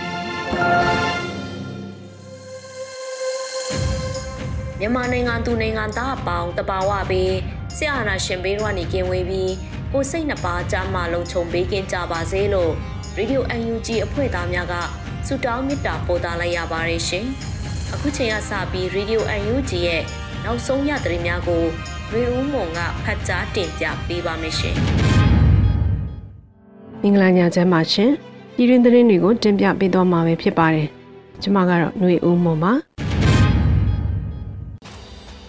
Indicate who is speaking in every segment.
Speaker 1: ပြီ
Speaker 2: မြန်မာနိုင်ငံသူနိုင်ငံသားအပေါင်းတဘာဝပေးဆရာနာရှင်ဘေးတို့ကနေကင်းဝေးပြီးကိုစိတ်နှပါကြမှာလုံခြုံပေးကင်းကြပါစေလို့ Radio UNG အဖွဲ့သားများကဆုတောင်းမေတ္တာပို့သလိုက်ရပါတယ်ရှင်။အခုချိန်ကစပြီး Radio UNG ရဲ့နောက်ဆုံးရသတင်းများကိုရေဦးမွန်ကဖတ်ကြားတင်ပြပေးပါမယ်ရှင်။
Speaker 3: မင်္ဂလာညချမ်းပါရှင်။ ပြည်တွင်းသတင်းတွေကိုတင်ပြပေးသွားမှာပဲဖြစ်ပါတယ်။ကျွန်မကတော့ຫນွေဦးမွန်ပါ။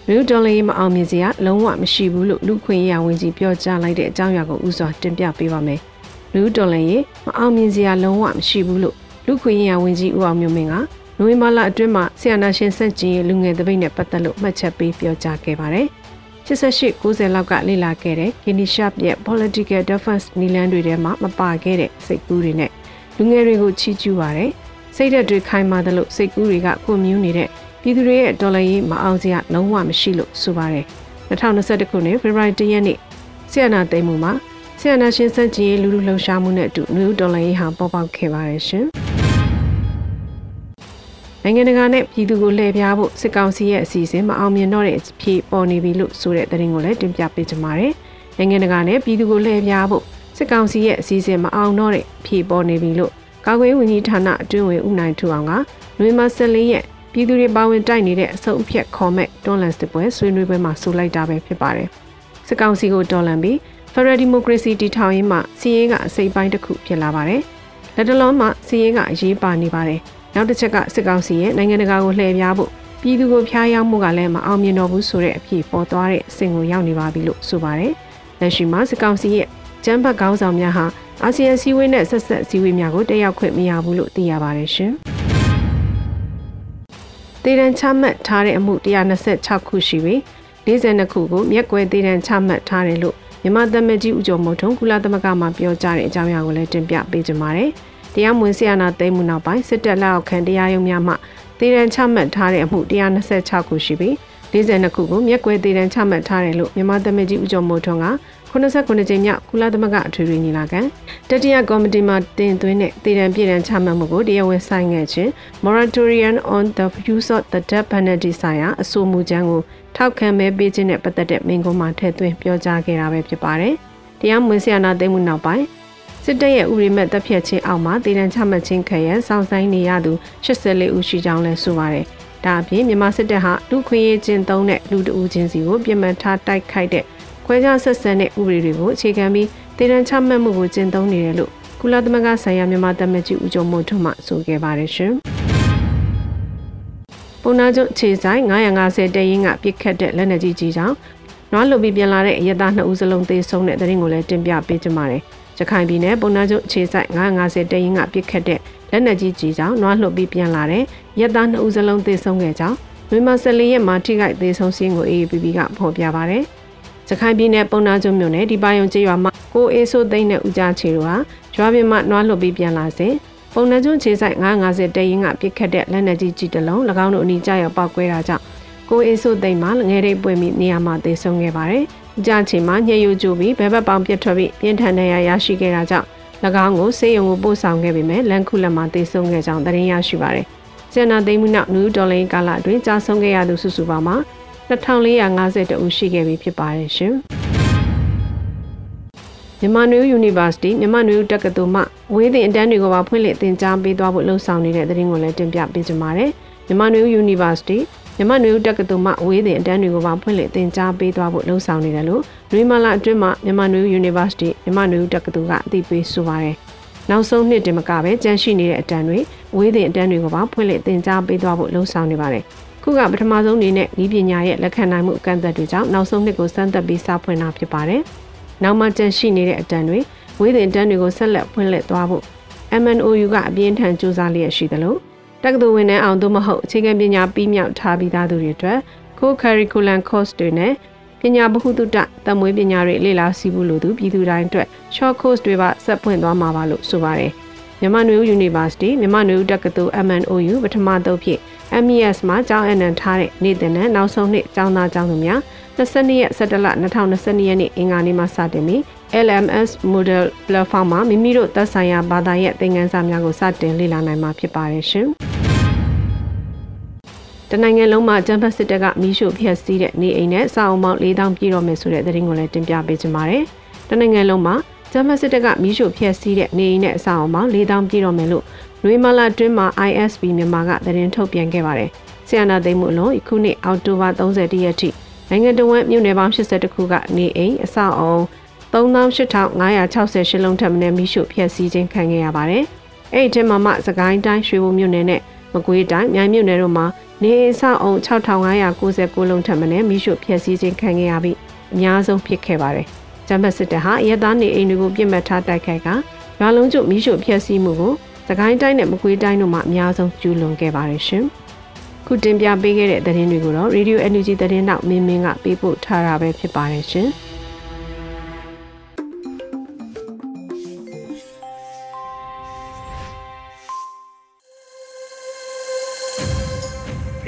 Speaker 3: လူဒေါ်လာရေးမအောင်မြင်စရာလုံးဝမရှိဘူးလို့လူခွင့်ရဝန်ကြီးပြောကြားလိုက်တဲ့အကြောင်းအရာကိုဥစွာတင်ပြပေးပါမယ်။လူဒေါ်လာရေးမအောင်မြင်စရာလုံးဝမရှိဘူးလို့လူခွင့်ရဝန်ကြီးဦးအောင်မျိုးမင်းကနိုဝင်ဘာလအတွင်းမှာဆီယနာရှင်စက်ကြီးရဲ့လူငယ်တပိတ်နဲ့ပတ်သက်လို့မှတ်ချက်ပေးပြောကြားခဲ့ပါတယ်။88 90လောက်ကလေ့လာခဲ့တဲ့ Kenny Sharp ရဲ့ political defense နီလန်းတွေထဲမှာမပါခဲ့တဲ့စိတ်ကူးတွေနဲ့ လူငယ်တွေကိုချီးကျူးပါတယ်။စိတ်ဓာတ်တွေခိုင်မာတယ်လို့စိတ်ကူးတွေကကွန်မြူနေတဲ့ပြည်သူတွေရဲ့ဒေါ်လာရေးမအောင်စရာလုံးဝမရှိလို့ဆိုပါတယ်။2021ခုနှစ်ဖေဖော်ဝါရီလရက်နေ့ဆီယနာသိမ်းမှုမှာဆီယနာရှင်စန့်ကျင်ရေးလူလူလှုပ်ရှားမှုနဲ့အတူနယူးဒေါ်လာရေးဟာပေါ်ပေါက်ခဲ့ပါတယ်ရှင်။နိုင်ငံတကာနဲ့ပြည်သူကိုလှည့်ပြားဖို့စစ်ကောင်စီရဲ့အစီအစဉ်မအောင်မြင်တော့တဲ့အဖြစ်ပေါ်နေပြီလို့ဆိုတဲ့သတင်းကိုလည်းတင်ပြပေးကြပါမယ်။နိုင်ငံတကာနဲ့ပြည်သူကိုလှည့်ပြားဖို့ စစ်ကောင်စီရဲ့အစီအစဉ်မအောင်တော့တဲ့အဖြစ်ပေါ်နေပြီလို့ကာကွယ်ဝန်ကြီးဌာနအတွင်းဝင်ဦးနိုင်ထူအောင်ကနွေမ14ရက်ပြည်သူတွေပါဝင်တိုက်နေတဲ့အဆုပ်အဖြတ်ခေါ်မဲ့တွန်းလန်စစ်ပွဲဆွေးနွေးပွဲမှာဆိုလိုက်တာပဲဖြစ်ပါတယ်။စစ်ကောင်စီကိုတော်လန်ပြီး Federal Democracy တည်ထောင်ရေးမှာစီးရဲကအစိပ်ပိုင်းတစ်ခုဖြစ်လာပါတယ်။လက်တလုံးမှာစီးရဲကအရေးပါနေပါတယ်။နောက်တစ်ချက်ကစစ်ကောင်စီရဲ့နိုင်ငံတကာကိုလှည့်ပြားဖို့ပြည်သူကိုဖျားယောင်းမှုကလည်းမအောင်မြင်တော့ဘူးဆိုတဲ့အဖြစ်ပေါ်သွားတဲ့အဆင့်ကိုရောက်နေပါပြီလို့ဆိုပါတယ်။လက်ရှိမှာစစ်ကောင်စီရဲ့ ကျန်းဖတ်ခေါင်းဆောင်များဟာအာဆီယံစည်းဝေးနဲ့ဆက်ဆက်စည်းဝေးများကိုတက်ရောက်ခွင့်မရဘူးလို့သိရပါတယ်ရှင်။တည်တံချမှတ်ထားတဲ့အမှု126ခုရှိပြီး42ခုကိုမြက်ကွယ်တည်တံချမှတ်ထားတယ်လို့မြန်မာသမ္မတကြီးဦးကျော်မိုးထွန်းကုလသမဂ္ဂမှပြောကြားတဲ့အကြောင်းအရာကိုလည်းတင်ပြပေးကြပါမယ်။တရားမဝင်ဆရာနာသိမ်းမှုနောက်ပိုင်းစစ်တပ်လက်အောက်ခံတရားရုံးများမှတည်တံချမှတ်ထားတဲ့အမှု126ခုရှိပြီး42ခုကိုမြက်ကွယ်တည်တံချမှတ်ထားတယ်လို့မြန်မာသမီးကြီးဦးကျော်မိုးထွန်းက 89ကြိမ်မြောက်ကုလသမဂ္ဂအထွေထွေညီလာခံတတိယကော်မတီမှတင်သွင်းတဲ့တည်တံပြည်တံချမှတ်မှုကိုတရားဝင်ဆိုင်ခဲ့ခြင်း Moratorium on the Use of the Death Penalty ဆိုင်ရာအဆိုအမူကြမ်းကိုထောက်ခံမဲပေးခြင်းနဲ့ပတ်သက်တဲ့မိန့်ခွန်းမှာထည့်သွင်းပြောကြားခဲ့တာပဲဖြစ်ပါတယ်။တရားမဝင်ဆရာနာသိမ်းမှုနောက်ပိုင်းစစ်တပ်ရဲ့ဥပဒေမဲ့တပ်ဖြတ်ခြင်းအောက်မှာတည်တံ့ချမှတ်ခြင်းခံရစောင့်ဆိုင်နေရသူ84ဦးရှိကြောင်းလည်းဆိုပါတယ်။ဒါအပြင်မြန်မာစစ်တပ်ဟာလူခွင့်ရေးခြင်းသုံးတဲ့လူတဦးချင်းစီကိုပြစ်မှတ်ထားတိုက်ခိုက်တဲ့ ခွဲခြားဆက်ဆံတဲ့ဥပဒေတွေကိုအခြေခံပြီးတည်တံ့ချမှတ်မှုကိုကျင့်သုံးနေတယ်လို့ကုလသမဂ္ဂဆိုင်ရာမြန်မာတပ်မကြီးဦးကျော်မိုးထွန်းမှဆိုခဲ့ပါတယ်ရှင်။ပုံနာကျုပ်ခြေဆိုင်950တဲရင်ကပြစ်ခတ်တဲ့လက်နက်ကြီးကြီးကြောင့်နွားလုပြီးပြန်လာတဲ့အရသား2ဦးစလုံးသေဆုံးတဲ့တဲ့ရင်ကိုလည်းတင်ပြပေးကြပါမယ်။ရခိုင်ပြည်နယ်ပုံနာကျုပ်ခြေဆိုင်950တရင်ကပြစ်ခတ်တဲ့လက်နက်ကြီးကြီးကြောင့်နွားလှုပ်ပြီးပြန်လာတဲ့ရက်သား2ဦးစလုံးသေဆုံးခဲ့ကြောင်းမြန်မာ14ရက်မှာထိခိုက်သေဆုံးစင်းကို AAPP ကဖော်ပြပါဗျ။ ရခိုင်ပြည်နယ်ပုံနာကျုံမြို့နယ်ဒီပါယုံကျေးရွာမှာကိုအေးဆိုးသိန်းနဲ့ဦးကြချေတို့ဟာရွာပြင်မှာနွားလှုပ်ပြီးပြန်လာစဉ်ပုံနှကျွန်းခြေဆိုင်950တရင်ကပြစ်ခတ်တဲ့လက်နက်ကြီးကြီးတစ်လုံး၎င်းတို့အနီးကျရောက်ပောက်ကွဲတာကြောင့်ကိုအေးဆိုးသိန်းမှာငယ်ရိပ်ပွေမိနေရာမှာသေဆုံးခဲ့ပါတယ်။ကြာချိန်မှာညှက်ယူကြိုပြီးဘဲဘက်ပေါင်ပြတ်ထွက်ပြီးပြင်းထန်ဒဏ်ရာရရှိခဲ့တာကြောင့်၎င်းကိုဆေးရုံကိုပို့ဆောင်ခဲ့ပေမဲ့လန်ခုလက်မှာသေဆုံးခဲ့ကြောင်းသတင်းရရှိပါတယ်။ကျန်နာသိမ်းမှုနောက်နယူးဒေါ်လင်းကာလအတွင်းကြာဆုံးခဲ့ရသူစုစုပေါင်းမှာ 2450တဦးရှိခဲ့ပြီဖြစ်ပါတယ်ရှင်။မြန်မာနယူး University မြန်မာနယူးတက္ကသိုလ်မှဝေးသင်အတန်းတွေကိုပါဖွင့်လှစ်သင်ကြားပေးသွားဖို့လှုံ့ဆော်နေတဲ့သတင်းကိုလည်းတင်ပြပေးကြပါမယ်။မြန်မာနယူး University မြန်မာနယူးတက္ကသိုလ်မှဝေးသင်အတန်းတွေကိုပါဖွင့်လှစ်သင်ကြားပေးသွားဖို့လှုံ့ဆော်နေတယ်လို့နွေမာလာအတွင်းမှာမြန်မာနယူး University မြန်မာနယူးတက္ကသိုလ်ကအသိပေးဆိုပါတယ်။နောက်ဆုံးနှစ်တင်မကပဲကြန့်ရှိနေတဲ့အတန်းတွေဝေးသင်အတန်းတွေကိုပါဖွင့်လှစ်သင်ကြားပေးသွားဖို့လှုံ့ဆော်နေပါတယ်။ ခုကပထမဆုံးအနေနဲ့ဤပညာရဲ့လက်ခံနိုင်မှုအကန့်အသတ်တွေကြောင့်နောက်ဆုံးနှစ်ကိုစမ်းသပ်ပြီးစဖွင့်တာဖြစ်ပါတယ်။နောက်မှကြန့်ရှိနေတဲ့အတန်းတွေဝေးတင်တန်းတွေကိုဆက်လက်ဖွင့်လှစ်သွားဖို့ MNOU ကအပြင်းထန်စူးစမ်းလျက်ရှိသလိုတက္ကသိုလ်ဝင်နှန်းအောင်သို့မဟုတ်အခြေခံပညာပြီးမြောက်ထားပြီးသားသူတွေအတွက် co-curriculum course တွေနဲ့ပညာဗဟုသုတတမွေးပညာတွေလေ့လာစီးဖို့လိုသူပြည်သူတိုင်းအတွက် short course တွေပါဆက်ဖွင့်သွားမှာပါလို့ဆိုပါတယ်မြန်မာနွေဦး University မြန်မာနွေဦးတက္ကသိုလ် MNOU ပထမသုတ်ဖြစ် MES မှာကျောင်းအနှံထားတဲ့နေ့တင်နဲ့နောက်ဆုံးနှစ်ကျောင်းသားကျောင်းသူများ22ရက်17လ2022ရက်နေ့အင်္ဂါနေ့မှာစတင်ပြီး LMS Model Platform မှာမိမိတို့သက်ဆိုင်ရာဘာသာရပ်သင်ခန်းစာများကိုစတင်လေ့လာနိုင်မှာဖြစ်ပါတယ်ရှင်။တနိုင်ငံလုံးမှာကျန်းဖက်စစ်တပ်ကမီးရှို့ဖျက်ဆီးတဲ့နေအိမ်နဲ့စာအုံပေါင်း4000ပြည်တော်မယ်ဆိုတဲ့သတင်းကိုလည်းတင်ပြပေးချင်ပါတယ်။တနိုင်ငံလုံးမှာကျန်းဖက်စစ်တပ်ကမီးရှို့ဖျက်ဆီးတဲ့နေအိမ်နဲ့အစာအုံပေါင်း4000ပြည်တော်မယ်လို့ နွေမလာတွင်းမှာ ISP မြန်မာကသတင်းထုတ်ပြန်ခဲ့ပါတယ်။ဆီယနာသိမ်းမှုအလုံးအခုနှစ်အောက်တိုဘာ30ရက်ထိနိုင်ငံတော်ဝန်မြို့နယ်ပေါင်း82ခုကနေအိမ်အဆောက်အုံ38,568လုံးထပ်မံမိရှုဖျက်ဆီးခြင်းခံခဲ့ရပါတယ်။အဲ့ဒီထဲမှာမှစကိုင်းတိုင်းရွှေဘိုမြို့နယ်နဲ့မကွေးတိုင်းမြိုင်မြို့နယ်တို့မှာနေအိမ်ဆောက်အုံ6599လုံးထပ်မံမိရှုဖျက်ဆီးခြင်းခံခဲ့ရပြီးအများဆုံးဖြစ်ခဲ့ပါတယ်။ဂျမတ်စစ်တပ်ဟာရဲသားနေအိမ်တွေကိုပြစ်မှတ်ထားတိုက်ခိုက်ကရွာလုံးကျမိရှုဖျက်ဆီးမှုကို စကိုင်းတိုင်းနဲ့မကွေးတိုင်းတို့မှာအများဆုံးကျူးလွန်ခဲ့ပါတယ်ရှင်။ခုတင်ပြပေးခဲ့တဲ့သတင်းတွေကိုတော့ Radio Energy သတင်းနောက်မင်းမင်းကပေးပို့ထားတာပဲဖြစ်ပါတယ်ရှင်။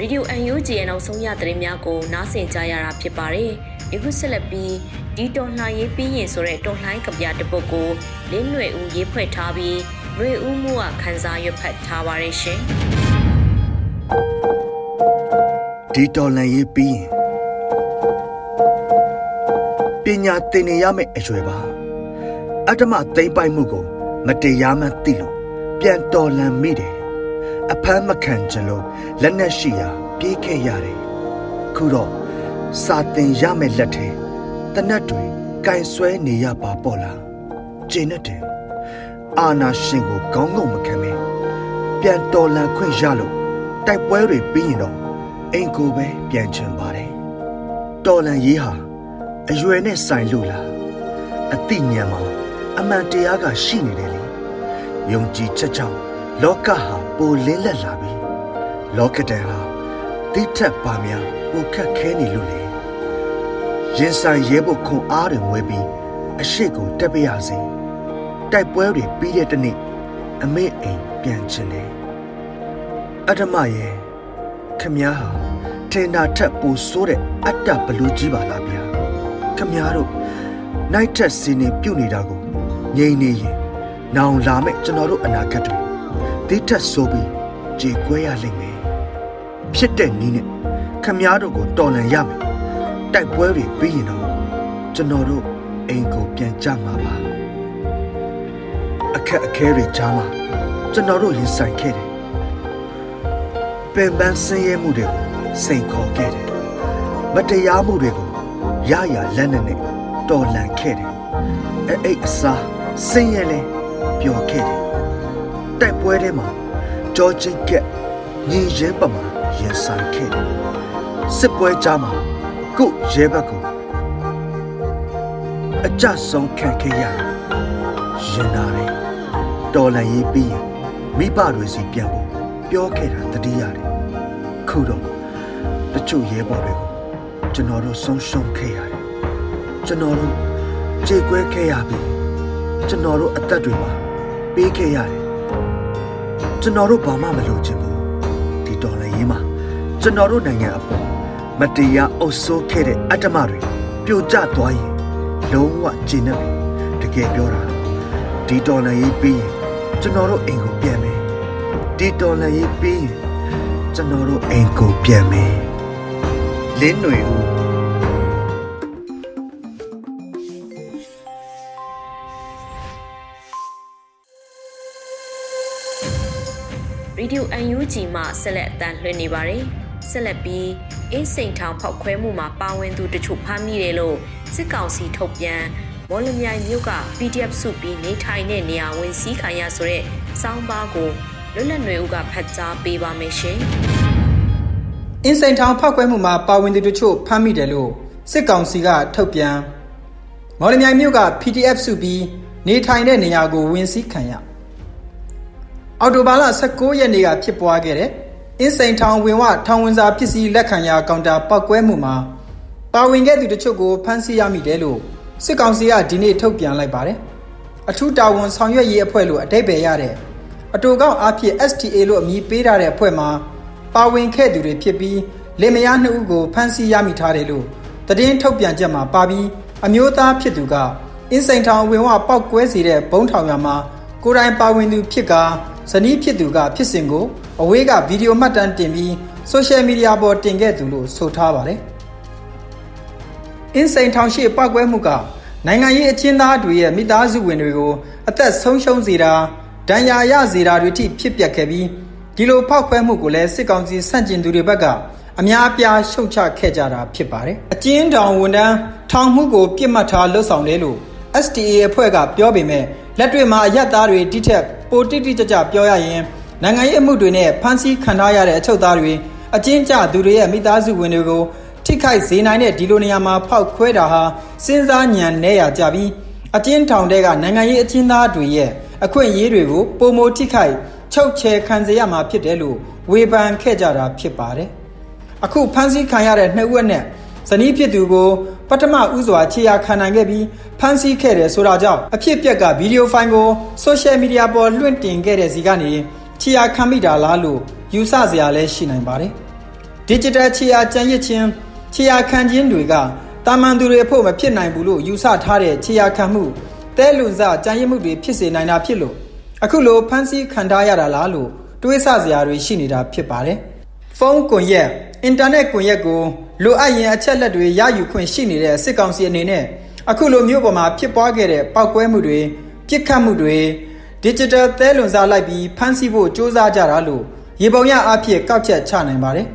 Speaker 2: Radio UNG ရဲ့နောက်ဆုံးရသတင်းများကိုနားဆင်ကြရတာဖြစ်ပါတယ်။အခုဆက်လက်ပြီးဒီတော်လှန်ရေးပြီးရင်ဆိုတဲ့တော်လှန်ကဗျာတစ်ပုဒ်ကိုလင်းຫນွေဦးရေးဖွဲ့ထားပြီး ຫນွေဦးမှုကခန်းစားရွက်ဖတ်ထားပါတယ်ရှင်။
Speaker 4: ဒီတော်လန်ရေးပြီးရင်ပညာသင်နေရမယ့်အရွယ်ပါအတ္တမသိမ့်ပိုက်မှုကိုမတရားမှသိလို့ပြန်တော်လန်မိတယ်အဖမ်းမခံကြလို့လက်နက်ရှိရာပြေးခဲ့ရတယ်ခုတော့စာသင်ရမယ့်လက်ထဲတနတ်တွေကင်ဆွဲနေရပါပေါ့လားကျင်းတဲ့ အာနာရှင်ကိုခေါင်းငုံမခံမဲပြန်တော်လန်ခွင့်ရလို့တိုက်ပွဲတွေပြီးရင်တော့အိမ်ကိုပဲပြန်ချင်ပါတယ်တော်လန်ရေးဟာအရွယ်နဲ့ဆိုင်လို့လားအသိဉာဏ်မှာအမှန်တရားကရှိနေတယ်လေယုံကြည်ချက်ကြောင့်လောကဟာပိုလင်းလက်လာပြီလောကတန်ဟာတိထက်ပါများပိုခက်ခဲနေလို့လေရင်ဆိုင်ရဲဖို့ခွန်အားတွေငွေပြီးအရှိကိုတက်ပြရစေ တိုက်ပွဲတွေပြီးတဲ့တနေ့အမေအိမ်ပြန်ချင်တယ်အတ္တမရဲ့ခမည်းဟာထင်တာထက်ပိုဆိုးတဲ့အတ္တဘလူးကြီးပါလားဗျာခမည်းတို့နိုင်ထက်စင်းနေပြုတ်နေတာကိုငြိမ်နေရင်နောင်လာမဲ့ကျွန်တော်တို့အနာဂတ်တွေတိထက်ဆိုးပြီးကြေကွဲရလိမ့်မယ်ဖြစ်တဲ့နီးနဲ့ခမည်းတို့ကိုတော်လန်ရမယ်တိုက်ပွဲတွေပြီးရင်တော့ကျွန်တော်တို့အိမ်ကိုပြန်ကြမှာပါ အခက်အခဲတွေကြားမှာကျွန်တော်တို့ရင်ဆိုင်ခဲ့တယ်ပင်ပန်းဆင်းရဲမှုတွေကိုစိန်ခေါ်ခဲ့တယ်။မတရားမှုတွေကိုရရလက်နဲ့နဲ့တော်လှန်ခဲ့တယ်။အဲ့အိတ်အစားဆင်းရဲလဲပျော်ခဲ့တယ်။တိုက်ပွဲထဲမှာကြောချင်းကက်ညီရဲပမာရင်ဆိုင်ခဲ့တယ်။စစ်ပွဲကြားမှာကို့ရဲဘက်ကိုအကြဆုံးခံခဲ့ရတယ်။ရင်နာတယ်။ တော်လှန်ရေးပြီးရင်မိဘတွေစီပြန်ဖို့ပြောခဲ့တာတတိရတယ်ခုတော့တချို့ရဲဘော်တွေကိုကျွန်တော်တို့ဆုံးရှုံးခဲ့ရတယ်ကျွန်တော်တို့ကြေကွဲခဲ့ရပြီကျွန်တော်တို့အသက်တွေမှာပေးခဲ့ရတယ်ကျွန်တော်တို့ဘာမှမလုပ်ချင်ဘူးဒီတော်လည်းရေးမှာကျွန်တော်တို့နိုင်ငံအပေါ်မတရားအုပ်ဆိုးခဲ့တဲ့အတ္တမတွေပြိုကျသွားရင်လုံးဝကျဉ်းနေပြီတကယ်ပြောတာဒီတော်လည်းရေးပြီးရင် ကျွန်တော်တို့အိမ်ကိုပြန်မယ်တီတော်လည်းရေးပြီးကျွန်တော်တို့အိမ်ကိုပြန်မယ်လင်းຫນွေဦး
Speaker 2: ရေဒီယို UNG မှဆက်လက်အသံလွှင့်နေပါတယ်။ဆက်လက်ပြီးအင်းစိန်ထောင်ဖောက်ခွဲမှုမှာပါဝင်သူတချို့ဖမ်းမိတယ်လို့စစ်ကောင်စီထုတ်ပြန် မော်လမြိုင်မြို့က PDF စုပြီးနေထိုင်တဲ့နေရာဝင်စီးခံရဆိုတဲ့စောင်းပါးကိုလွတ်လပ်ຫນွေဦးကဖတ်ကြားပေးပါမယ်ရှင်။
Speaker 5: အင်းစိန်ထောင်ဖောက်ခွဲမှုမှာပါဝင်သူတချို့ဖမ်းမိတယ်လို့စစ်ကောင်စီကထုတ်ပြန်မော်လမြိုင်မြို့က PDF စုပြီးနေထိုင်တဲ့နေရာကိုဝင်စီးခံရအော်တိုဘာလ16ရက်နေ့ကဖြစ်ပွားခဲ့တဲ့အင်းစိန်ထောင်ဝင်ဝထောင်ဝင်စာပစ္စည်းလက်ခံရာကောင်တာပောက်ကွဲမှုမှာပါဝင်ခဲ့သူတချို့ကိုဖမ်းဆီးရမိတယ်လို့ စစ်ကောင်စီကဒီနေ့ထုတ်ပြန်လိုက်ပါတယ်။အထူးတာဝန်ဆောင်ရွက်ရေးအဖွဲ့လို့အတိတ်ပဲရတဲ့အတူကောက်အားဖြင့် STA လို့အမည်ပေးထားတဲ့အဖွဲ့မှာပါဝင်ခဲ့သူတွေဖြစ်ပြီးလင်မယားနှစ်ဦးကိုဖမ်းဆီးရမိထားတယ်လို့သတင်းထုတ်ပြန်ချက်မှာပါပြီးအမျိုးသားဖြစ်သူကအင်းစိန်ထောင်ဝင်ဝပောက်ကွဲစေတဲ့ဘုံထောင်ရမှာကိုယ်တိုင်ပါဝင်သူဖြစ်ကဇနီးဖြစ်သူကဖြစ်စဉ်ကိုအဝေးကဗီဒီယိုမှတ်တမ်းတင်ပြီးဆိုရှယ်မီဒီယာပေါ်တင်ခဲ့သူလို့ဆိုထားပါတယ်။ အင်းစိန်ထောင်ရှိပောက်ကွဲမှုကနိုင်ငံရေးအချင်းသားတွေရဲ့မိသားစုဝင်တွေကိုအသက်ဆုံးရှုံးစေတာဒဏ်ရာရစေတာတွေထိဖြစ်ပျက်ခဲ့ပြီးဒီလိုဖောက်ခွဲမှုကိုလည်းစစ်ကောင်စီဆန့်ကျင်သူတွေဘက်ကအများအပြားရှုတ်ချခဲ့ကြတာဖြစ်ပါတယ်။အကျဉ်းထောင်ဝန်ထမ်းထောင်မှုကိုပြစ်မှတ်ထားလှုပ်ဆောင်တယ်လို့ STA အဖွဲ့ကပြောပေမဲ့လက်တွေ့မှာအယက်သားတွေတိထက်ပိုတိတိကျကျပြောရရင်နိုင်ငံရေးအမှုတွေနဲ့ဖမ်းဆီးခံထားရတဲ့အချုပ်သားတွေအကျဉ်းကျသူတွေရဲ့မိသားစုဝင်တွေကို ထိခိုက်စေနိုင်တဲ့ဒီလိုနေရာမှာဖောက်ခွဲတာဟာစဉ်းစားညံနေရကြပြီးအကျဉ်းထောင်တွေကနိုင်ငံရေးအကျဉ်းသားတွေရဲ့အခွင့်အရေးတွေကိုပုံမထိခိုက်ချုပ်ချယ်ခံစေရမှာဖြစ်တယ်လို့ဝေဖန်ခဲ့ကြတာဖြစ်ပါတယ်။အခုဖမ်းဆီးခံရတဲ့နှစ်ဦးနဲ့ဇနီးဖြစ်သူကိုပထမဦးစွာခြေရာခံနိုင်ခဲ့ပြီးဖမ်းဆီးခဲ့တယ်ဆိုတာကြောင့်အဖြစ်ပြက်ကဗီဒီယိုဖိုင်ကိုဆိုရှယ်မီဒီယာပေါ်လွှင့်တင်ခဲ့တဲ့စီကနေခြေရာခံမိတာလားလို့ယူဆစရာလည်းရှိနိုင်ပါတယ်။ digital ခြေရာကြံရစ်ခြင်း ခြေရာခံခြင်းတွေကတာမန်သူတွေအဖို့မဖြစ်နိုင်ဘူးလို့ယူဆထားတဲ့ခြေရာခံမှုတဲလွန်စကြံရစ်မှုတွေဖြစ်စေနိုင်တာဖြစ်လို့အခုလိုဖမ်းဆီးခံထားရတာလားလို့တွေးဆစရာတွေရှိနေတာဖြစ်ပါတယ်။ဖုန်းကွန်ရက်အင်တာနက်ကွန်ရက်ကိုလိုအပ်ရင်အချက်လက်တွေရယူခွင့်ရှိနေတဲ့စစ်ကောင်စီအနေနဲ့အခုလိုမျိုးပေါ်မှာဖြစ်ပွားခဲ့တဲ့ပောက်ကွဲမှုတွေပြစ်ခတ်မှုတွေ digital သဲလွန်စားလိုက်ပြီးဖမ်းဆီးဖို့စ조사ကြတာလို့ရေပုံရအဖြစ်ကောက်ချက်ချနိုင်ပါတယ်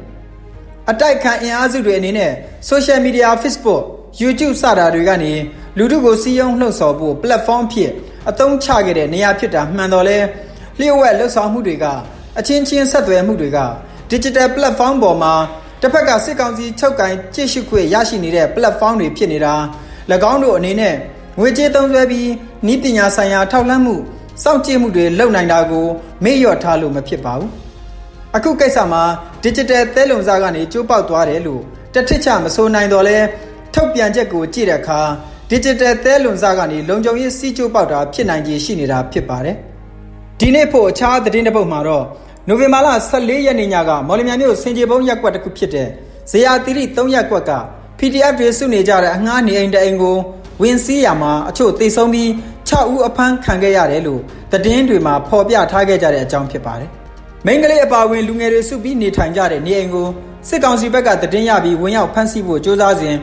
Speaker 5: အတိုက်ခံအင်အားစုတွေအနေနဲ့ social media Facebook YouTube စတာတွေကနေလူထုကိုစီးရုံးလှုပ်ဆော်ဖို့ platform ဖြစ်အသုံးချခဲ့တဲ့နေရာဖြစ်တာမှန်တော်လဲလျှို့ဝှက်လှုပ်ဆောင်မှုတွေကအချင်းချင်းဆက်သွယ်မှုတွေက digital platform ပေါ်မှာတစ်ဖက်ကစစ်ကောင်စီချုပ်ကင်ကြည့်ရှုခွင့်ရရှိနေတဲ့ platform တွေဖြစ်နေတာ၎င်းတို့အနေနဲ့ငွေကြေးသုံးစွဲပြီးဤပညာဆိုင်ရာထောက်လှမ်းမှုစောင့်ကြည့်မှုတွေလုပ်နိုင်တာကိုမေ့လျော့ထားလို့မဖြစ်ပါဘူး အခုကိစ္စမှာ digital သဲလုံစားကနေကျိုးပေါက်သွားတယ်လို့တထစ်ချမဆိုနိုင်တော့လဲထုတ်ပြန်ချက်ကိုကြည့်တဲ့အခါ digital သဲလုံစားကနေလုံခြုံရေးစီးကျိုးပေါက်တာဖြစ်နိုင်ခြေရှိနေတာဖြစ်ပါတယ်ဒီနေ့ဖို့အခြားသတင်းတစ်ပုဒ်မှာတော့နိုဝင်ဘာလ14ရက်နေ့ညကမော်လမြိုင်မြို့စင်ကြေဘုံရက်ကွက်တစ်ခုဖြစ်တဲ့ဇေယျသီရိ3ရက်ကွက်က PDF တွေစုနေကြတဲ့အငှားနေအိမ်တအိမ်ကိုဝင်စီးရမှာအချို့သိဆုံးပြီး6ဦးအဖမ်းခံခဲ့ရတယ်လို့သတင်းတွေမှာဖော်ပြထားခဲ့ကြတဲ့အကြောင်းဖြစ်ပါတယ်။ မိန်းကလေးအပါဝင်လူငယ်တွေစုပြီးနေထိုင်ကြတဲ့နေအိမ်ကိုစစ်ကောင်စီဘက်ကသတင်းရပြီးဝင်ရောက်ဖမ်းဆီးဖို့ကြိုးစားစဉ်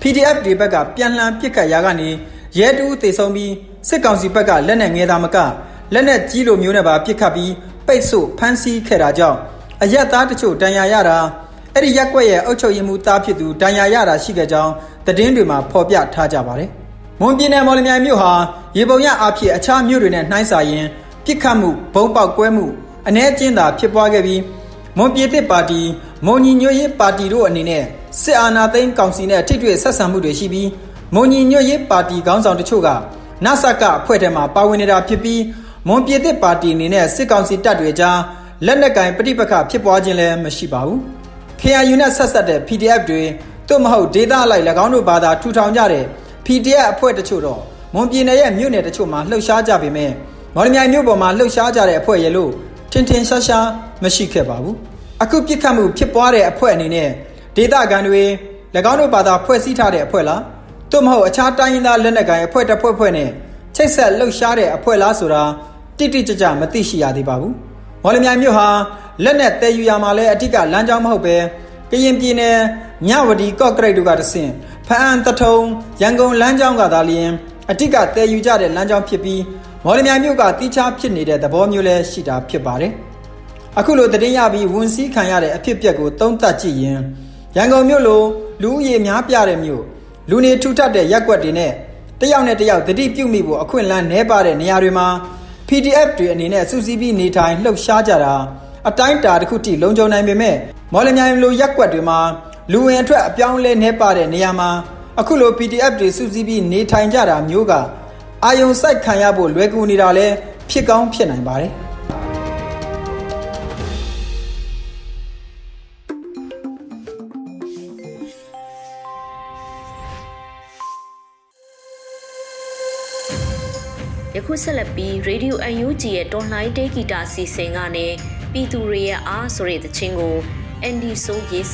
Speaker 5: PDF တွေဘက်ကပြန်လှန်ပစ်ခတ်ရာကနေရဲတူးသိဆုံးပြီးစစ်ကောင်စီဘက်ကလက်နက်ငယ်သားမကလက်နက်ကြီးလိုမျိုးနဲ့ပါပစ်ခတ်ပြီးပိတ်ဆို့ဖမ်းဆီးခဲ့တာကြောင့်အရက်သားတချို့တန်ရာရတာအဲ့ဒီရက်ွက်ရဲ့အုပ်ချုပ်ရေးမှူးသားဖြစ်သူတန်ရာရတာရှိခဲ့ကြောင်းသတင်းတွေမှာဖော်ပြထားကြပါတယ်။မွန်ပြည်နယ်မော်လမြိုင်မြို့ဟာရေပုံရအဖြစ်အခြားမြို့တွေနဲ့နှိုင်းစာရင်ပြစ်ခတ်မှုဘုံပေါက်ကွဲမှု အ ਨੇ ကျင်းသာဖြစ်ပွားခဲ့ပြီးမွန်ပြည်သစ်ပါတီမွန်ညီညွတ်ရေးပါတီတို့အနေနဲ့စစ်အာဏာသိမ်းကောင်စီနဲ့ထိတွေ့ဆက်ဆံမှုတွေရှိပြီးမွန်ညီညွတ်ရေးပါတီခေါင်းဆောင်တချို့ကနဆကအဖွဲ့ထဲမှာပါဝင်နေတာဖြစ်ပြီးမွန်ပြည်သစ်ပါတီအနေနဲ့စစ်ကောင်စီတပ်တွေကြားလက်နက်ကင်ပဋိပက္ခဖြစ်ပွားခြင်းလည်းမရှိပါဘူး KRU နဲ့ဆက်ဆက်တဲ့ PDF တွေသို့မဟုတ်ဒေသအလိုက်၎င်းတို့ဘာသာထူထောင်ကြတဲ့ PDF အဖွဲ့တချို့တော့မွန်ပြည်နယ်ရဲ့မြို့နယ်တချို့မှာလှုပ်ရှားကြပေမဲ့မော်လမြိုင်မြို့ပေါ်မှာလှုပ်ရှားကြတဲ့အဖွဲ့ရဲ့လို့ ထင်ထင်ရှားရှားမရှိခဲ့ပါဘူးအခုပြစ်ခတ်မှုဖြစ်ပွားတဲ့အဖွဲ့အနေနဲ့ဒေသခံတွေ၎င်းတို့ဘာသာဖွဲ့စည်းထားတဲ့အဖွဲ့လားသို့မဟုတ်အခြားတိုင်းရင်းသားလက်နက်ကိုင်အဖွဲ့တစ်ဖွဲ့ဖွဲ့နဲ့ချိတ်ဆက်လှုပ်ရှားတဲ့အဖွဲ့လားဆိုတာတိတိကျကျမသိရှိရသေးပါဘူး။မော်လမြိုင်မြို့ဟာလက်နက်တဲယူရမှာလဲအထက်ကလမ်းကြောင်းမဟုတ်ပဲကရင်ပြည်နယ်မြဝတီကော့ကရိတ်တို့ကတဆင့်ဖအံတထုံရန်ကုန်လမ်းကြောင်းကသာလျင်အထက်ကတဲယူကြတဲ့လမ်းကြောင်းဖြစ်ပြီး မော်လမြိုင်မြို့ကတီးခြားဖြစ်နေတဲ့သဘောမျိုးလဲရှိတာဖြစ်ပါတယ်။အခုလိုတည်င်းရပြီးဝန်စည်းခံရတဲ့အဖြစ်အပျက်ကိုသုံးသပ်ကြည့်ရင်ရန်ကုန်မြို့လိုလူဦးရေများပြတဲ့မြို့လူနေထူထပ်တဲ့ရက်ွက်တွေနဲ့တယောက်နဲ့တယောက်တတိပြုမိဖို့အခွင့်အလမ်းနှဲပါတဲ့နေရာတွေမှာ PDF တွေအနေနဲ့စူးစီးပြီးနေထိုင်လှုပ်ရှားကြတာအတိုင်းတာတစ်ခုထိလုံခြုံနိုင်ပေမဲ့မော်လမြိုင်လိုရက်ွက်တွေမှာလူဝင်အထွက်အပြောင်းလဲနှဲပါတဲ့နေရာမှာအခုလို PDF တွေစူးစီးပြီးနေထိုင်ကြတာမျိုးက အာယုံစိုက်ခံရဖို့လွယ်ကူနေတာလဲဖြစ်ကောင်းဖြစ်နိုင်ပါတယ်
Speaker 2: ယခုဆက်လက်ပြီး Radio UNG ရဲ့တော်လှန်တေးဂီတာစီစဉ်ကနေပြည်သူတွေရဲ့အားဆိုတဲ့သချင်းကိုအန်ဒီဆိုရေး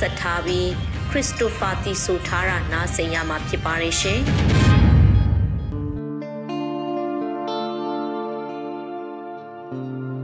Speaker 2: Música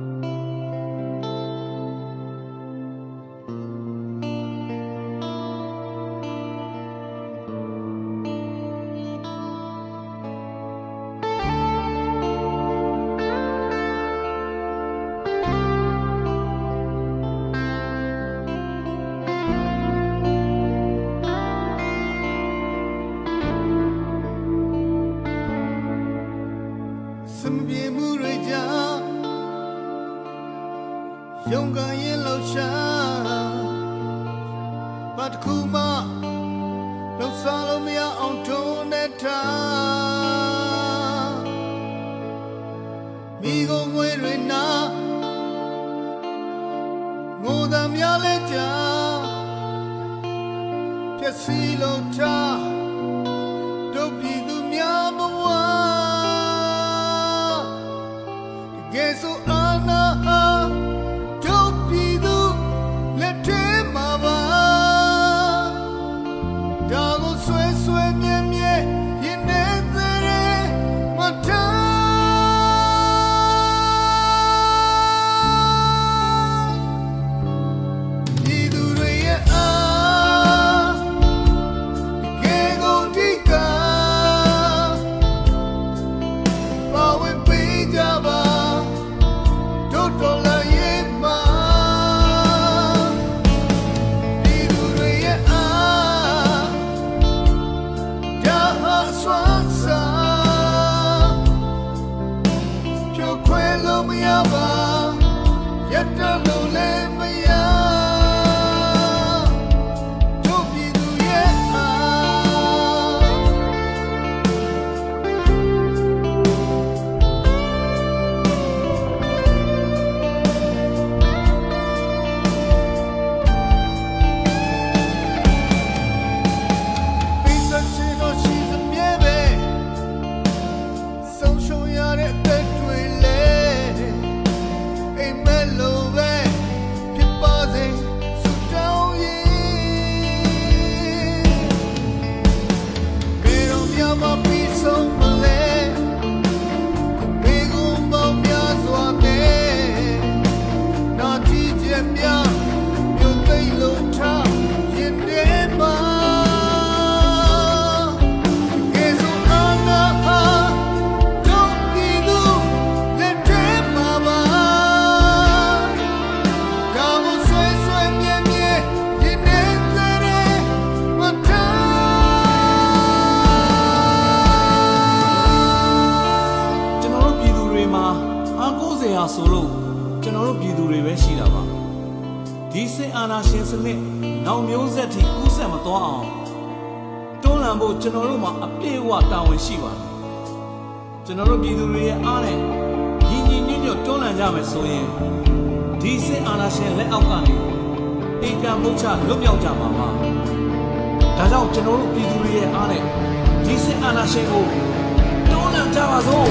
Speaker 2: ဆက်ထားပြီးခရစ်စတိုဖာတီဆိုထားတာနားဆင်ရမှာဖြစ်ပါတယ်ရှင်။
Speaker 6: ကျွန်တော်တို့ပြည်သူတွေရဲ့အားနဲ့ညီညီညွတ်ညွတ်တွန်းလှန်ကြမယ်ဆိုရင်ဒီစစ်အာဏာရှင်လက်အောက်ကနေအေကံဘုချလွတ်မြောက်ကြမှာပါဒါကြောင့်ကျွန်တော်တို့ပြည်သူတွေရဲ့အားနဲ့ဒီစစ်အာဏာရှင်ကိုတွန်းလှန်ကြပါစို့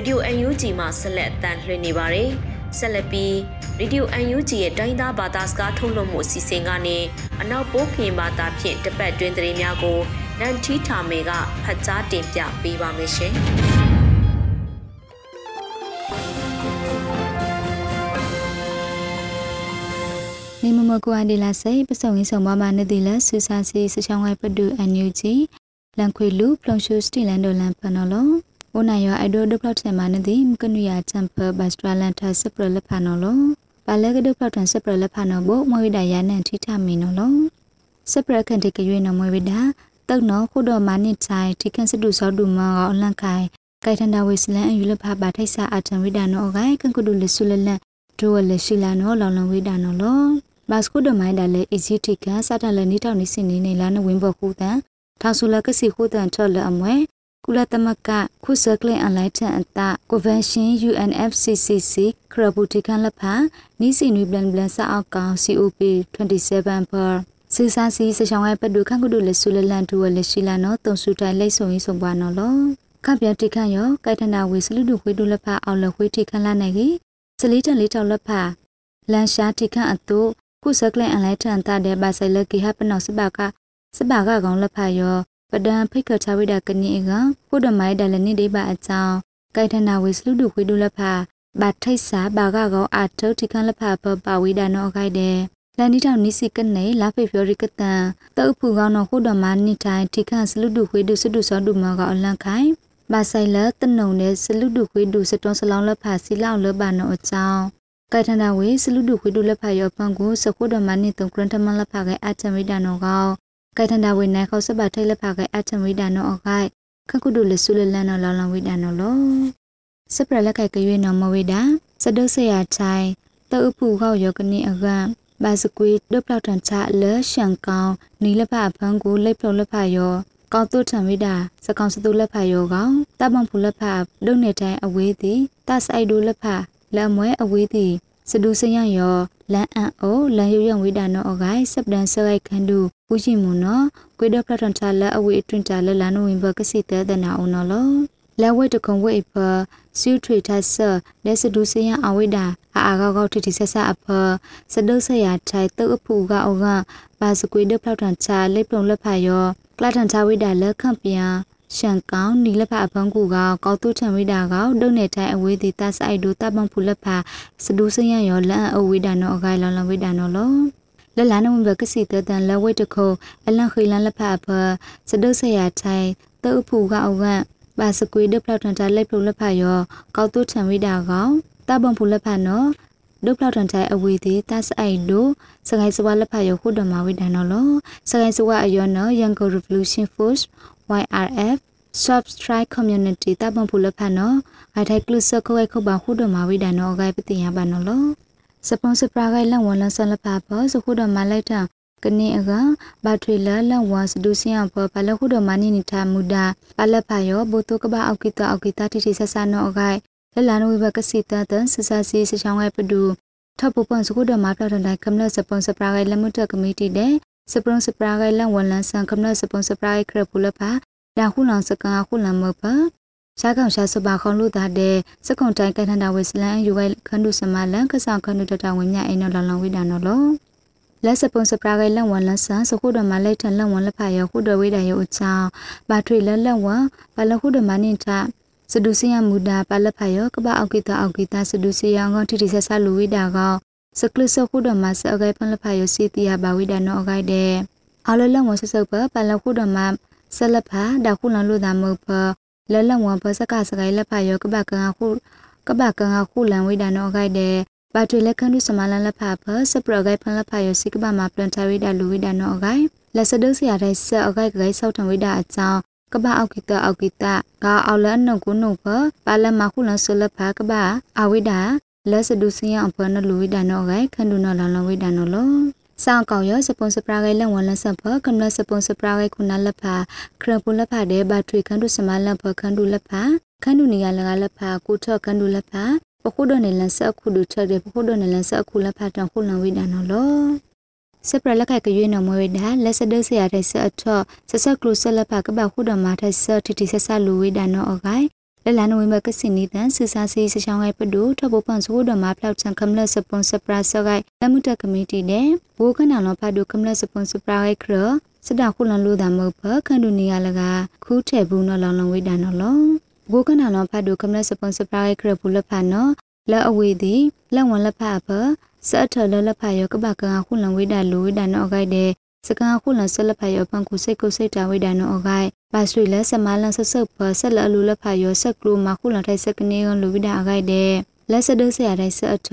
Speaker 2: Radio UNG မှာဆက်လက်အသံလွှင့်နေပါတယ်။ဆက်လက်ပြီး Radio UNG ရဲ့တိုင်းသားဘာသာစကားထုတ်လွှင့်မှုအစီအစဉ်ကနေအနောက်ပိုးခင်ဘာသာဖြင့်တပတ်တွင်သတင်းများကိုနန်တီထာမေကဖတ်ကြားတင်ပြပေးပါမယ်ရှင်။
Speaker 7: နေမမကွာဒီလာစိပစုံရင်းဆောင်မမနေဒီလဆူဆာစီစချောင်းဝိုင်ပဒူအန်ယူဂျီလန်ခွေလူပလုံရှူစတီလန်ဒိုလန်ပနော်လော အိုနာယောအဒိုဒပလော့ဆက်မနေဒီမကနူယာချမ်ဖဘတ်စထရလန်တာစပရလဖာနော်လောပါလေကဒပလော့တန်စပရလဖာနော်ဘမဝိဒယာနန်ထိထမီနော်လောစပရခန်တေကရွေးနော်မဝိဒါတုတ်နော်ခုတော်မနစ်ချိုင်ထိကန်စတူစောဒူမောအလန်ခိုင်ကိုင်ထန်ဒါဝေစလန်အယူလဖာပါထိုက်စာအတံဝိဒါနော်အဂိုင်ကန်ကုဒူလဆုလလန်ဒိုဝလရှိလာနော်လောင်လောင်ဝိဒါနော်လောဘတ်စကုဒမိုင်းဒါလေအီဂျီတီကစတာလနီတောက်နီစင်နေနေလာနဝင်းဘခုတန်ထောင်ဆူလကစီခုတန်ထော်လအမွဲ ကုလသမကခုစကလင်အလိုက်တန်အတကွန်ဗန်ရှင်း UNFCCC ခရဘူတီကန်လဖာနီစီနွေဘလန်ဘလန်စာအောက်ကောင် COP 27 per စီစာစီစချောင်းရဲ့ပတ်ဒုခန့်ကုဒလဆူလလန်တူဝလရှိလာနော်တုံစုတိုင်လိတ်ဆုံရေးဆုံပွားနော်လောခပြတိခန့်ရောကိုက်ထနာဝေစလူဒုခွေးဒုလဖာအောက်လခွေးတိခန့်လာနေကြီးစလီတန်လေးတောက်လဖာလန်ရှာတိခန့်အတုခုစကလန်အလိုက်ထန်တာတဲ့ဘာဆိုင်လကိဟပနောစဘာကစဘာကကောင်လက်ဖာယော ပဒံဖိတ်ခချဝိဒကနိကခုဒမိုင်ဒလနိဒိဘအကြောင်းကိုင်ထနာဝေစလူဒုခွေဒုလက်ဖာဘာထိတ်စာဘာကကောင်အာထုတ်တိခန်လက်ဖာပပဝိဒနောခိုက်တဲ့လန်နီတောင်နိစီကနေလာဖေဖော်ရီကတန်တုပ်ဖူကောင်တော့ခုဒမနိထိုင်တိခန်စလူဒုခွေဒုစဒုစောဒုမကအလန့်ခိုင်ဘာဆိုင်လတနုံနဲ့စလူဒုခွေဒုစတွန်းစလောင်းလက်ဖာစီလောက်လဘနောအကြောင်းကိုင်ထနာဝေစလူဒုခွေဒုလက်ဖာယောပန်ကိုစခုဒမနိတုံကရန်တမလက်ဖာကအချမိဒနောကော ကိုင်ထနာဝေနိုင်ခေါစပါထိုက်လက်ဖာကအချမိဒနောအခိုက်ခကုဒုလဆုလလန်နောလောင်လောင်ဝိဒနောလောစပရလက်ကိုက်ကွေနောမဝိဒါစဒုဆရာချိုင်တောဥဖူခောက်ယောကနိအကံဘာစကွေဒုပလောက်တန်ချလဲရှန်ကောင်နီလက်ဖာဖန်ကိုလိပ်ဖုံလက်ဖာယောကောက်တုထံဝိဒါစကောင်စတုလက်ဖာယောကောင်တပံဖူလက်ဖာဒုနေတိုင်းအဝေးသည်တဆိုင်ဒုလက်ဖာလက်မွဲအဝေးသည် စဒူစယံယောလန်အန်အိုလန်ယယဝိဒါနောအဂိုင်စပဒန်ဆရိုက်ခန်ဒူပူရှိမွန်နောကွေဒဖလတ်တန်ချလာအဝေတွင်ချလာလန်ဝင်းဘကစီတဲဒနာအောနောလောလက်ဝဲတကုံဝဲဖစီထရီထဆာလက်စဒူစယံအဝိဒါအာအာကောက်တီတီဆက်ဆာအဖစဒုဆရာထိုင်တုပ်အဖူကအောကဘာစကွေဒဖလတ်တန်ချလိပ်ပုံလက်ဖာယောကလတ်တန်ချဝိဒါလက်ခန့်ပြန် ရှန်ကောင်နီလက်ဖအဖန်ကူကကောက်တုထံဝိဒါကောဒုံနေတိုင်းအဝေးသည်တဆိုင်ဒူတပန်ဖူလက်ဖစဒူစရရောလန်အဝိဒါနောအဂိုင်လောင်လောင်ဝိဒါနောလောလလနဝဘကစီတတန်လဝိတခိုအလန်ခိလန်လက်ဖအဖစဒုဆရာထိုင်တုပ်ဖူကအောကဘာစကွေဒပလောက်တန်တာလက်ဖုလက်ဖရောကောက်တုထံဝိဒါကောင်တပန်ဖူလက်ဖနောဒုပလောက်တန်တိုင်းအဝေးသည်တဆိုင်ဒူစကိုင်းစဝါလက်ဖရောခုဒမဝိဒါနောလောစကိုင်းစဝါအယောနော Young Revolution Force YRF subscribe community တပံဖူလဖန်နော်အိုင်ထိုက်ကလုစခွဲခုပါခုဒမဝိဒနောဂိုင်ပတိယပါနော်လောစပွန်ဆာပရာဂိုင်လန်ဝန်လန်ဆလဖာပေါ်စခုဒမလိုက်တာကနေအကဘာထွေလလန်ဝါစဒူစင်အပေါ်ပလခုဒမနီနီတာမူဒါပလဖာယောဘိုတုကဘာအောက်ကိတအောက်ကိတတိတိဆဆာနောအဂိုင်လလန်ဝိဘကစီတတန်ဆဆာစီစချောင်းဝဲပဒူထပ်ပပန်စခုဒမပလတန်တိုင်ကမ္လစပွန်ဆာပရာဂိုင်လမှုတကမီတီတဲ့ စပွန်ဆာပရာဂိုင်လန်ဝန်လန်ဆန်ကမ္လစပွန်ဆာပရာဂိုင်ခရပူလဖာဒါခုလောင်စကာခုလံမပရှားကောင်ရှားစပါခေါလို့တာတဲ့စကုံတိုင်းကန်ထန်တာဝေစလန်ယူဝဲခန္ဓုစမလန်ကဆောင်ခန္ဓုတတဝင်းမြအိနော်လောင်လောင်ဝိဒါနော်လောလက်စပွန်စပရာဂိုင်လန်ဝန်လန်ဆန်စခုဒမလိုက်ထန်လန်ဝန်လဖာရခုဒဝိဒါယောအချောင်းဘာထွေလက်လက်ဝန်ဘာလခုဒမနင်တာစဒုစီယမူဒါပါလဖာယောကပအောက်ကိတာအောက်ကိတာစဒုစီယံကောတိတိဆဆလူဝိဒါကော စကလစခုဒမဆအဂိုင်ပန်လဖာယောစီတီယာဘာဝိဒါနောအဂိုင်တဲ့အလလန်ဝန်ဆဆုပ်ပပလခုဒမဆလဖာဒါခုလန်လို့ဒါမဟုတ်ဖလလန်ဝဘစကစကိုင်လက်ဖာယောကပကန်ခုကပကန်ခုလန်ဝိဒါနောဂိုက်တဲ့ဘာထွေလက်ခန်းသူစမလန်လက်ဖာဖစပရဂိုင်ဖန်လက်ဖာယောစိကပမှာပလန်တဝိဒါလူဝိဒါနောဂိုက်လက်စဒုစရာတဲ့ဆအဂိုက်ဂိုက်ဆောက်ထံဝိဒါအကြောင်းကပအောက်ကိတအောက်ကိတကအောက်လန်နကုနုဖပါလမခုလန်ဆလဖာကပအဝိဒါ လက်စဒုစယံအပနလူဝိဒါနောဂိုက်ခန္ဒုနောလန်လဝိဒါနောလောဆောင်ကောင်ရစပွန်စပရာဂိုင်လန်ဝန်လန်ဆပ်ဖကမ္လစပွန်စပရာဂိုင်ခုနလက်ဖာခရပူလက်ဖာတဲ့ဘတ်ထရီခန်းဒုစမလန်ဖခန်းဒုလက်ဖာခန်းဒုနေရလကလက်ဖာကိုထော့ခန်းဒုလက်ဖာပခုဒနေလန်ဆက်ခုဒုထတဲ့ပခုဒနေလန်ဆက်ခုလက်ဖာတန်ခုလန်ဝိဒါနော်လောစပရလက်ခိုက်ကရွေးနော်မွေဒါလက်စဒုစရတဲ့ဆက်အထော့ဆက်ဆက်ကလုဆက်လက်ဖာကပခုဒမာတဲ့ဆက်တီတီဆက်ဆလူဝိဒါနော်အဂိုင် လလလနိုဝင်ဘာကစင်နီတန်ဆူစာစီစချောင်းငိုင်ပဒူထဘပန်ဆိုဒမဖလောက်ချန်ကမလစပွန်ဆပရာဆဂိုင်လမှုတကမတီတဲ့ဘိုးကနာလောဖဒူကမလစပွန်ဆပရာဂိုင်ခရစဒခုလန်လူဒါမဘခန္ဒူနီယလကခူးထဲဘူးနော်လောင်လောင်ဝိဒါနော်လောဘိုးကနာလောဖဒူကမလစပွန်ဆပရာဂိုင်ခရဘူးလဖနော်လက်အဝေးသည်လက်ဝန်လက်ဖဖစအထလလဖယောကပကခုလန်ဝိဒါလူဝိဒါနော်ဂိုင်တဲ့စကခုလန်ဆလဖယောပန်ကုစိတ်ကုစိတ်တာဝိဒါနော်ဂိုင် ပါဆွေလဆမလန်ဆဆပဆက်လလူလဖယောဆက်ကလူမခုလန်ထိုင်စကနေကလူဝိဒါဂိုင်တဲ့လက်စဒဆရာတိုင်းဆအထ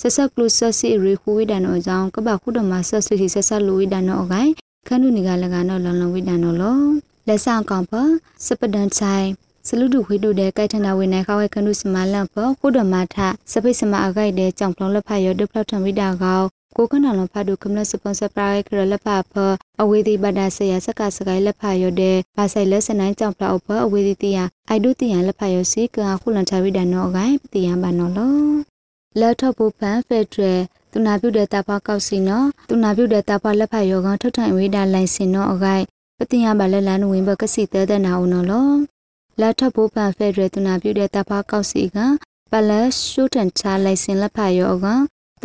Speaker 7: ဆဆကလူဆစီရီခူဝိဒါနော်ကြောင့်ကပခုဒမဆဆစီဆဆလူဝိဒါနော်ဂိုင်ခန္ဓုနိကလကနော်လန်လဝိဒါနော်လောလက်ဆောင်ကောင်ပစပဒန်ဆိုင်စလူဒုခွေတို့တဲ့ကိုက်ထန်တာဝင်နေခါဝဲခန္ဓုစမလန့်ပခုဒမထစပိစမအဂိုက်တဲ့ကြောင့်ဖလောင်းလက်ဖတ်ရဒုဖလောက်ထံဝိဒါကော ကိုကနလဖတ်ဒုကမလစပွန်ဆာပရိုက်ခရလက်ဖတ်ဖအဝေဒီဘဒါဆရာစကစကိုင်လက်ဖတ်ရတဲ့ဘာဆိုင်လက်စနိုင်ကြောင့်ဖလောက်ဖအဝေဒီတီယာအိုက်ဒုတီယာလက်ဖတ်ရစီကခုလန်ချဝိဒါနောဂိုင်ပတီယံဘာနော်လောလက်ထပ်ဖို့ဖန်ဖက်ထရသူနာပြုတဲ့တာဖကောက်စီနော်သူနာပြုတဲ့တာဖလက်ဖတ်ရောကထုတ်ထိုင်ဝိဒါလိုင်စင်နော်အဂိုင်ပတိယံဘာလက်လန်ဝင်ဘကစီတဲတဲ့နာဦးနော်လောလာထပ်ဖို့ပန်ဖက်ဒရယ်သူနာပြုတဲ့တဖာကောက်စီကပလတ်ရှုတန်ချလိုင်စင်လက်ဖာယောက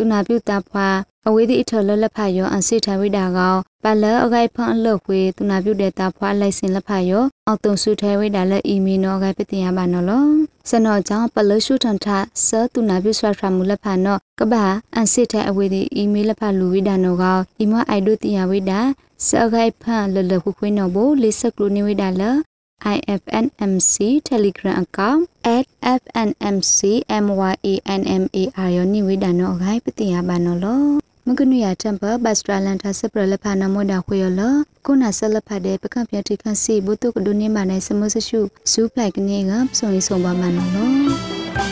Speaker 7: သူနာပြုတဖာအဝေးဒီအထလလက်ဖာယောအန်စီထဝိဒါကောပလတ်အဂိုက်ဖန်အလောက်ဝေသူနာပြုတဲ့တဖာလိုင်စင်လက်ဖာယောအောက်တုံစုထဲဝိဒါလက်အီမီနောဂိုက်ပတင်ရပါနော်လောစနောကြောင့်ပလတ်ရှုတန်ထဆသူနာပြုဆွာထမူလက်ဖာနောကဘာအန်စီထဲအဝေးဒီအီမေးလက်ဖာလူဝိဒါနောကောအီမအိုင်ဒိုတီယာဝိဒါစအဂိုက်ဖန်လလခုခွေးနော်ဘိုလေးဆက်ကလူနေဝိဒါလ IFNMC Telegram account @FNMCMYANMAR ယောနိဝိဒနောဂိုင်ပတိယဘာနောလောမကနုရတမ်ပဘတ်စထရလန်တာစပရလဖာနမောဒါခွေယောလခုနာဆလဖတဲ့ပကံပြတိခန့်စီဘုတုကဒုနေမနိုင်စမဆရှုဇူပလိုက်ကနေကစုံရင်စုံပါမနောလော